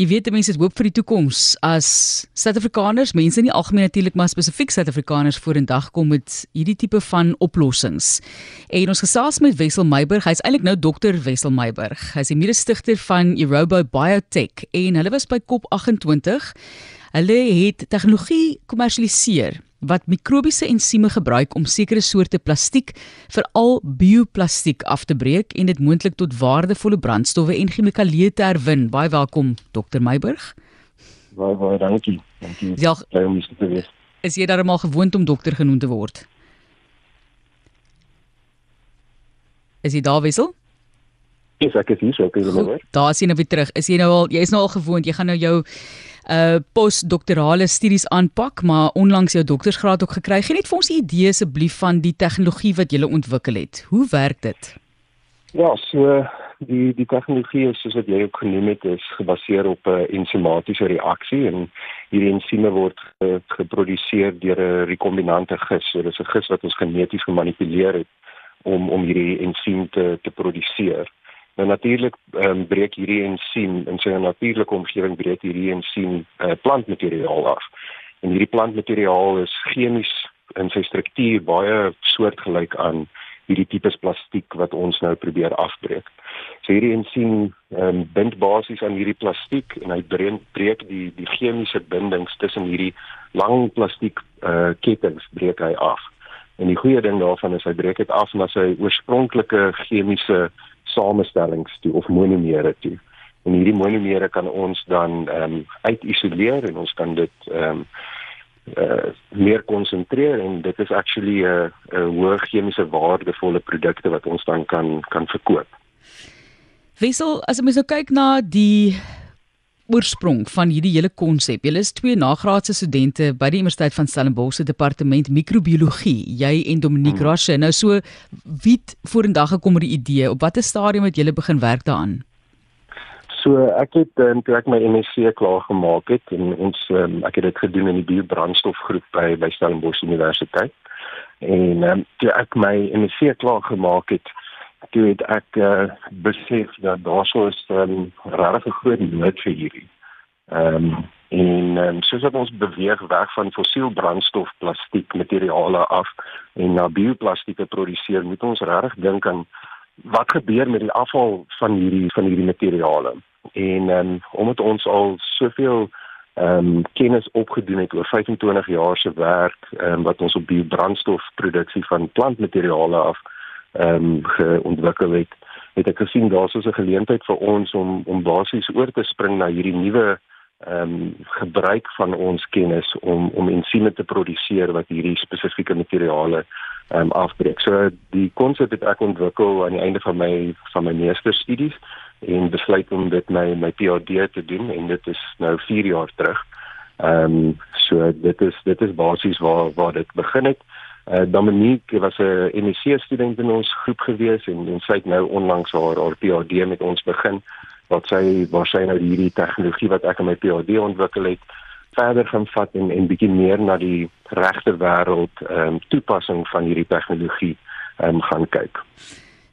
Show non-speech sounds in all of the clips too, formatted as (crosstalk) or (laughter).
Jy weet mense het hoop vir die toekoms as Suid-Afrikaners, mense nie algemeen natuurlik maar spesifiek Suid-Afrikaners vorendag kom met hierdie tipe van oplossings. En ons gesels met Wessel Meiburg, hy's eintlik nou dokter Wessel Meiburg. Hy's die mede-stigter van Erobo Biotech en hulle was by COP28. Hulle het tegnologie kommersialiseer wat mikrobiese ensieme gebruik om sekere soorte plastiek, veral bioplastiek af te breek en dit moontlik tot waardevolle brandstowwe en chemikalieë te herwin. Baie welkom Dr Meiburg. Baie baie dankie. Dankie. Ja, om te wees. Is jy darmal gewoond om dokter genoem te word? Is jy daar wissel? Ja, ek is hier, so ek is nou weer. Daar jy nou weer terug. Is jy nou al jy is nou al gewoond, jy gaan nou jou uh postdoktorale studies aanpak, maar onlangs jou doktorsgraad ook gekry. Geen net vir ons 'n idee asseblief van die tegnologie wat jy ontwikkel het. Hoe werk dit? Ja, so die die tegnologie is soos wat jy ook genoem het, is gebaseer op 'n ensimatiese reaksie en hierdie ensieme word ge, geproduseer deur 'n rekombinante gis. So dis 'n gis wat ons geneties gemanipuleer het om om hierdie ensiem te te produseer. Nou natuurlik um, breek hierdie ensiem in sy natuurlike omgewing breek hierdie ensiem uh, plantmateriaal af. En hierdie plantmateriaal is chemies in sy struktuur baie soortgelyk aan hierdie tipes plastiek wat ons nou probeer afbreek. So hierdie ensiem um, bind basies aan hierdie plastiek en hy breek, breek die die chemiese bindings tussen hierdie lang plastiek uh, kettinge breek hy af. En die goeie ding daarvan is hy breek dit af na sy oorspronklike chemiese samestellings toe of monomere toe. En hierdie monomere kan ons dan ehm um, uitisoleer en ons kan dit ehm um, uh meer konsentreer en dit is actually 'n 'n hoë chemiese waardevolle produkte wat ons dan kan kan verkoop. Wissel, as jy nou kyk na die oorsprong van hierdie hele konsep. Julle is twee nagraadse studente by die Universiteit van Stellenbosch se departement microbiologie. Jy en Dominique hmm. Roche. Nou so wie het vorendag gekom met die idee? Op watter stadium het julle begin werk daaraan? So ek het um, toe ek my MSc klaar gemaak het en ons um, ek het dit gedoen in die biobrandstofgroep by by Stellenbosch Universiteit. En um, toe ek my MSc klaar gemaak het, toe het ek uh, besef dat daar sou 'n um, regtig groot nood vir hierdie. Ehm um, en um, soos wat ons beweeg weg van fossiel brandstof plastiek materiale af en na bioplastieke produseer, moet ons regtig dink aan wat gebeur met die afval van hierdie van hierdie materiale. En ehm um, omdat ons al soveel ehm um, kennis opgedoen het oor 25 jaar se werk ehm um, wat ons op biobrandstofproduksie van plantmateriale af ehm um, geontwikkel het, het ek gesien daar's 'n geleentheid vir ons om om basies oor te spring na hierdie nuwe ehm um, gebruik van ons kennis om om ensieme te produseer wat hierdie spesifieke materiale ehm um, afbreek. So die konsep het ek ontwikkel aan die einde van my van my meesterstudies en besluit om dit my my PhD te doen en dit is nou 4 jaar terug. Ehm um, so dit is dit is basies waar waar dit begin het. Uh, Dominique was 'n MEC student in ons groep gewees en, en sy het nou onlangs haar haar PhD met ons begin wat sy waar sy nou hierdie tegnologie wat ek in my PhD ontwikkel het verder gaan vat en en bietjie meer na die regte wêreld ehm um, toepassing van hierdie tegnologie ehm um, gaan kyk.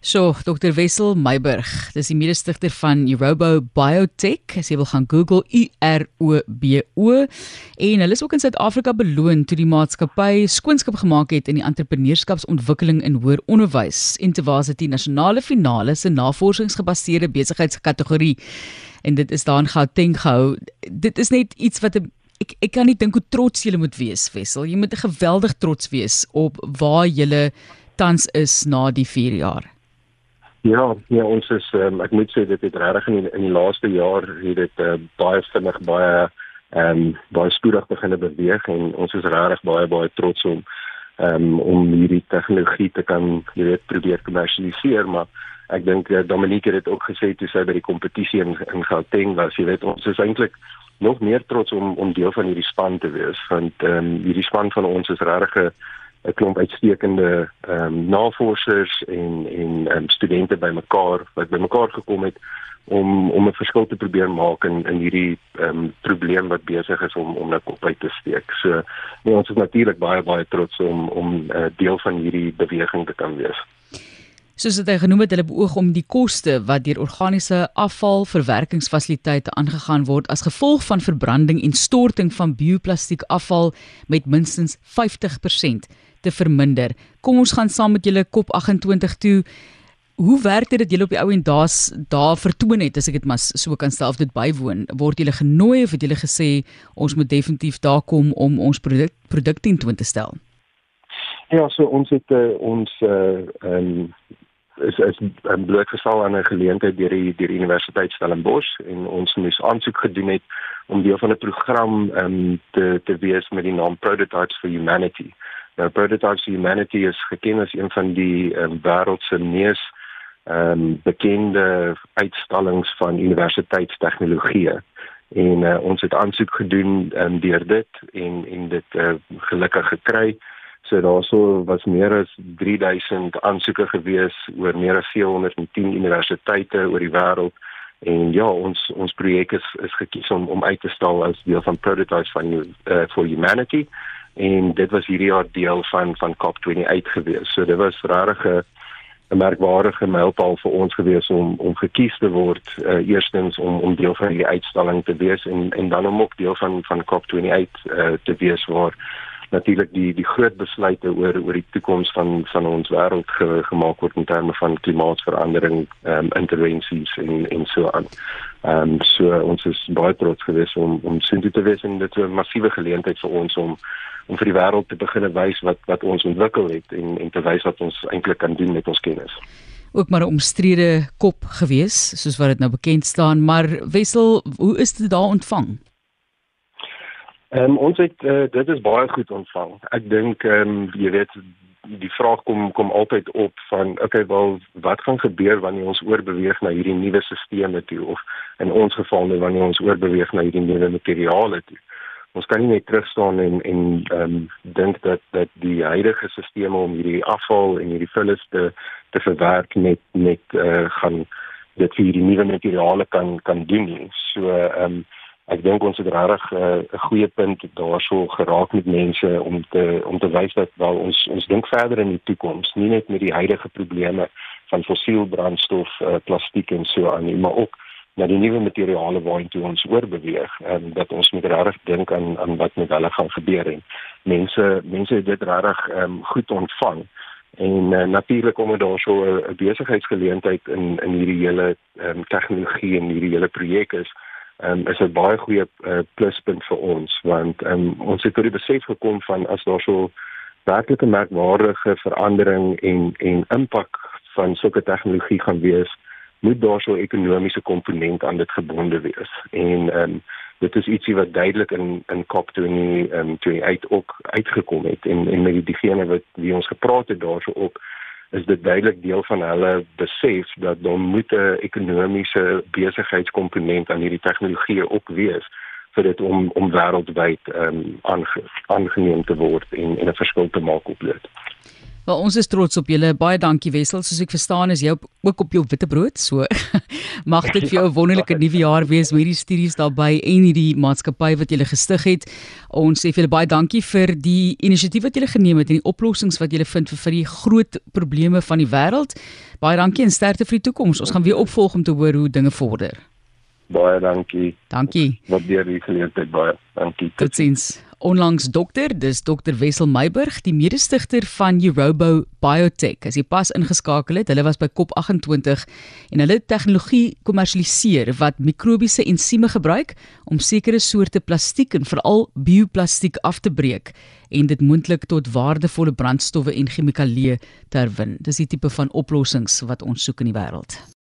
So, Dr Wessel Meiburg, dis die mede-stigter van Erobo Biotech. As jy wil gaan Google U R O B O en hulle is ook in Suid-Afrika beloon toe die maatskappy skoonskip gemaak het in die entrepreneurskapsontwikkeling in hoër onderwys en te was dit die nasionale finale se navorsingsgebaseerde besigheidskategorie. En dit is daar in Gauteng gehou. Dit is net iets wat ek ek kan nie dink hoe trots jy moet wees, Wessel. Jy moet geweldig trots wees op waar jy tans is na die 4 jaar. Ja, ja, ons is um, ek moet sê dit het regtig in die, in die laaste jaar het dit uh, baie vinnig baie ehm um, baie spoedig begin beweeg en ons is regtig baie baie trots om um, om hierdie tegnologie te kan jy weet probeer kommersialiseer, maar ek dink uh, Dominique het dit ook gesê toe sy by die kompetisie in, in Gauteng was, jy weet ons is eintlik nog meer trots om om deel van hierdie span te wees want ehm um, hierdie span van ons is regtig 'n klomp uitstekende ehm um, navorsers en en ehm um, studente bymekaar wat bymekaar gekom het om om 'n verskil te probeer maak in in hierdie ehm um, probleem wat besig is om om na kop uit te steek. So nee, ons is natuurlik baie baie trots om om 'n uh, deel van hierdie beweging te kan wees. Soos dit hy genoem het, hulle beoog om die koste wat deur organiese afval verwerkingsfasiliteite aangegaan word as gevolg van verbranding en storting van bioplastiek afval met minstens 50% te verminder. Kom ons gaan saam met julle kop 28 toe. Hoe werk dit dat julle op die ou en daas daar vertoon het as ek dit maar so kan stel of dit bywoon? Word julle genooi of het julle gesê ons moet definitief daar kom om ons produk produk teen te stel? Ja, so ons het uh, ons uh, um, is is 'n blootgestel aan 'n geleentheid deur die deur die Universiteit Stellenbosch en ons moes aansoek gedoen het om deel van 'n program um, te te wees met die naam Prototypes for Humanity. Nou for Humanity is geken as een van die um, wêreld se mees um, bekende uitstallings van universiteitstegnologie en uh, ons het aansoek gedoen um, deur dit en en dit uh, gelukkig gekry. So daarso was meer as 3000 aansoeke gewees oor meer as 410 universiteite oor die wêreld. En ja ons ons projek is is gekies om om uit te stal as deel van prototypes van uh, for humanity en dit was hierdie jaar deel van van COP28 gewees. So dit was regtig 'n merkwaardige mylpaal vir ons gewees om om gekies te word uh, eerstens om om deel van die uitstalling te wees en en dan om ook deel van van COP28 uh, te wees waar natuurlik die die groot besluite oor oor die toekoms van van ons wêreld ge, gemaak word in terme van klimaatsverandering ehm um, intervensies en en so aan. Ehm um, so ons is baie trots gewees om om sien dit te wees en dit 'n massiewe geleentheid vir ons om om vir die wêreld te begin wys wat wat ons ontwikkel het en en te wys wat ons eintlik kan doen met ons kennis ook maar 'n omstrede kop gewees soos wat dit nou bekend staan maar Wessel hoe is dit daar ontvang Ehm um, ons het uh, dit is baie goed ontvang. Ek dink ehm um, jy weet die vraag kom kom altyd op van okay wel wat gaan gebeur wanneer ons oorbeweeg na hierdie nuwe stelsels toe of in ons geval nou wanneer ons oorbeweeg na hierdie nuwe materiale toe. Ons kan nie net terug staan en en ehm um, dink dat dat die huidige stelsels om hierdie afval en hierdie vullis te te verwerk net net uh, gaan dit vir hierdie nuwe materiale kan kan doen. So ehm um, ek dink ons het regtig eh, 'n uh, goeie punt daarso geraak met mense om te om te wys dat wel ons ons dink verder in die toekoms nie net met die huidige probleme van fossiel brandstof, uh, plastiek en so aan nie, maar ook na die nuwe materiale waartoe ons oorbeweeg en dat ons moet regtig dink aan aan wat met hulle gaan gebeur en mense mense het dit regtig um, goed ontvang en uh, natuurlik om daar so 'n besigheidsgeleentheid in in hierdie hele um, tegnologie en hierdie hele projek is um, is 'n baie goeie uh, pluspunt vir ons want um, ons het tot die besef gekom van as daar so werklike merkwaardige verandering en en impak van sulke tegnologie gaan wees moet daar so 'n ekonomiese komponent aan dit gebonde wees. En um, dit is ietsie wat duidelik in in COP28 um, toe uit ook uitgekom het en en met diegene wat wie ons gepraat het daarso ook is dit duidelik deel van hulle besef dat daar moet 'n ekonomiese besigheidskomponent aan hierdie tegnologie ook wees vir dit om om wêreldwyd ehm um, aange, aangeneem te word en en 'n verskil te maak op dit. Wel ons is trots op julle. Baie dankie Wessel. Soos ek verstaan is jy op, ook op jou witbrood. So (laughs) mag dit vir jou 'n wonderlike nuwe jaar wees met hierdie studies daarbey en hierdie maatskappy wat jy gestig het. Ons sê vir julle baie dankie vir die inisiatief wat julle geneem het en die oplossings wat julle vind vir vir die groot probleme van die wêreld. Baie dankie en sterkte vir die toekoms. Ons gaan weer opvolg om te hoor hoe dinge vorder. Baie dankie. Dankie. Wat deur die geleentheid baie. Dankie. Totsiens. Onlangs dokter, dis dokter Wessel Meiburg, die mede-stigter van Eurobo Biotech. As jy pas ingeskakel het, hulle was by COP28 en hulle tegnologie kommersialiseer wat mikrobiese ensieme gebruik om sekere soorte plastiek en veral bioplastiek af te breek en dit moontlik tot waardevolle brandstowwe en chemikalieë te herwin. Dis die tipe van oplossings wat ons soek in die wêreld.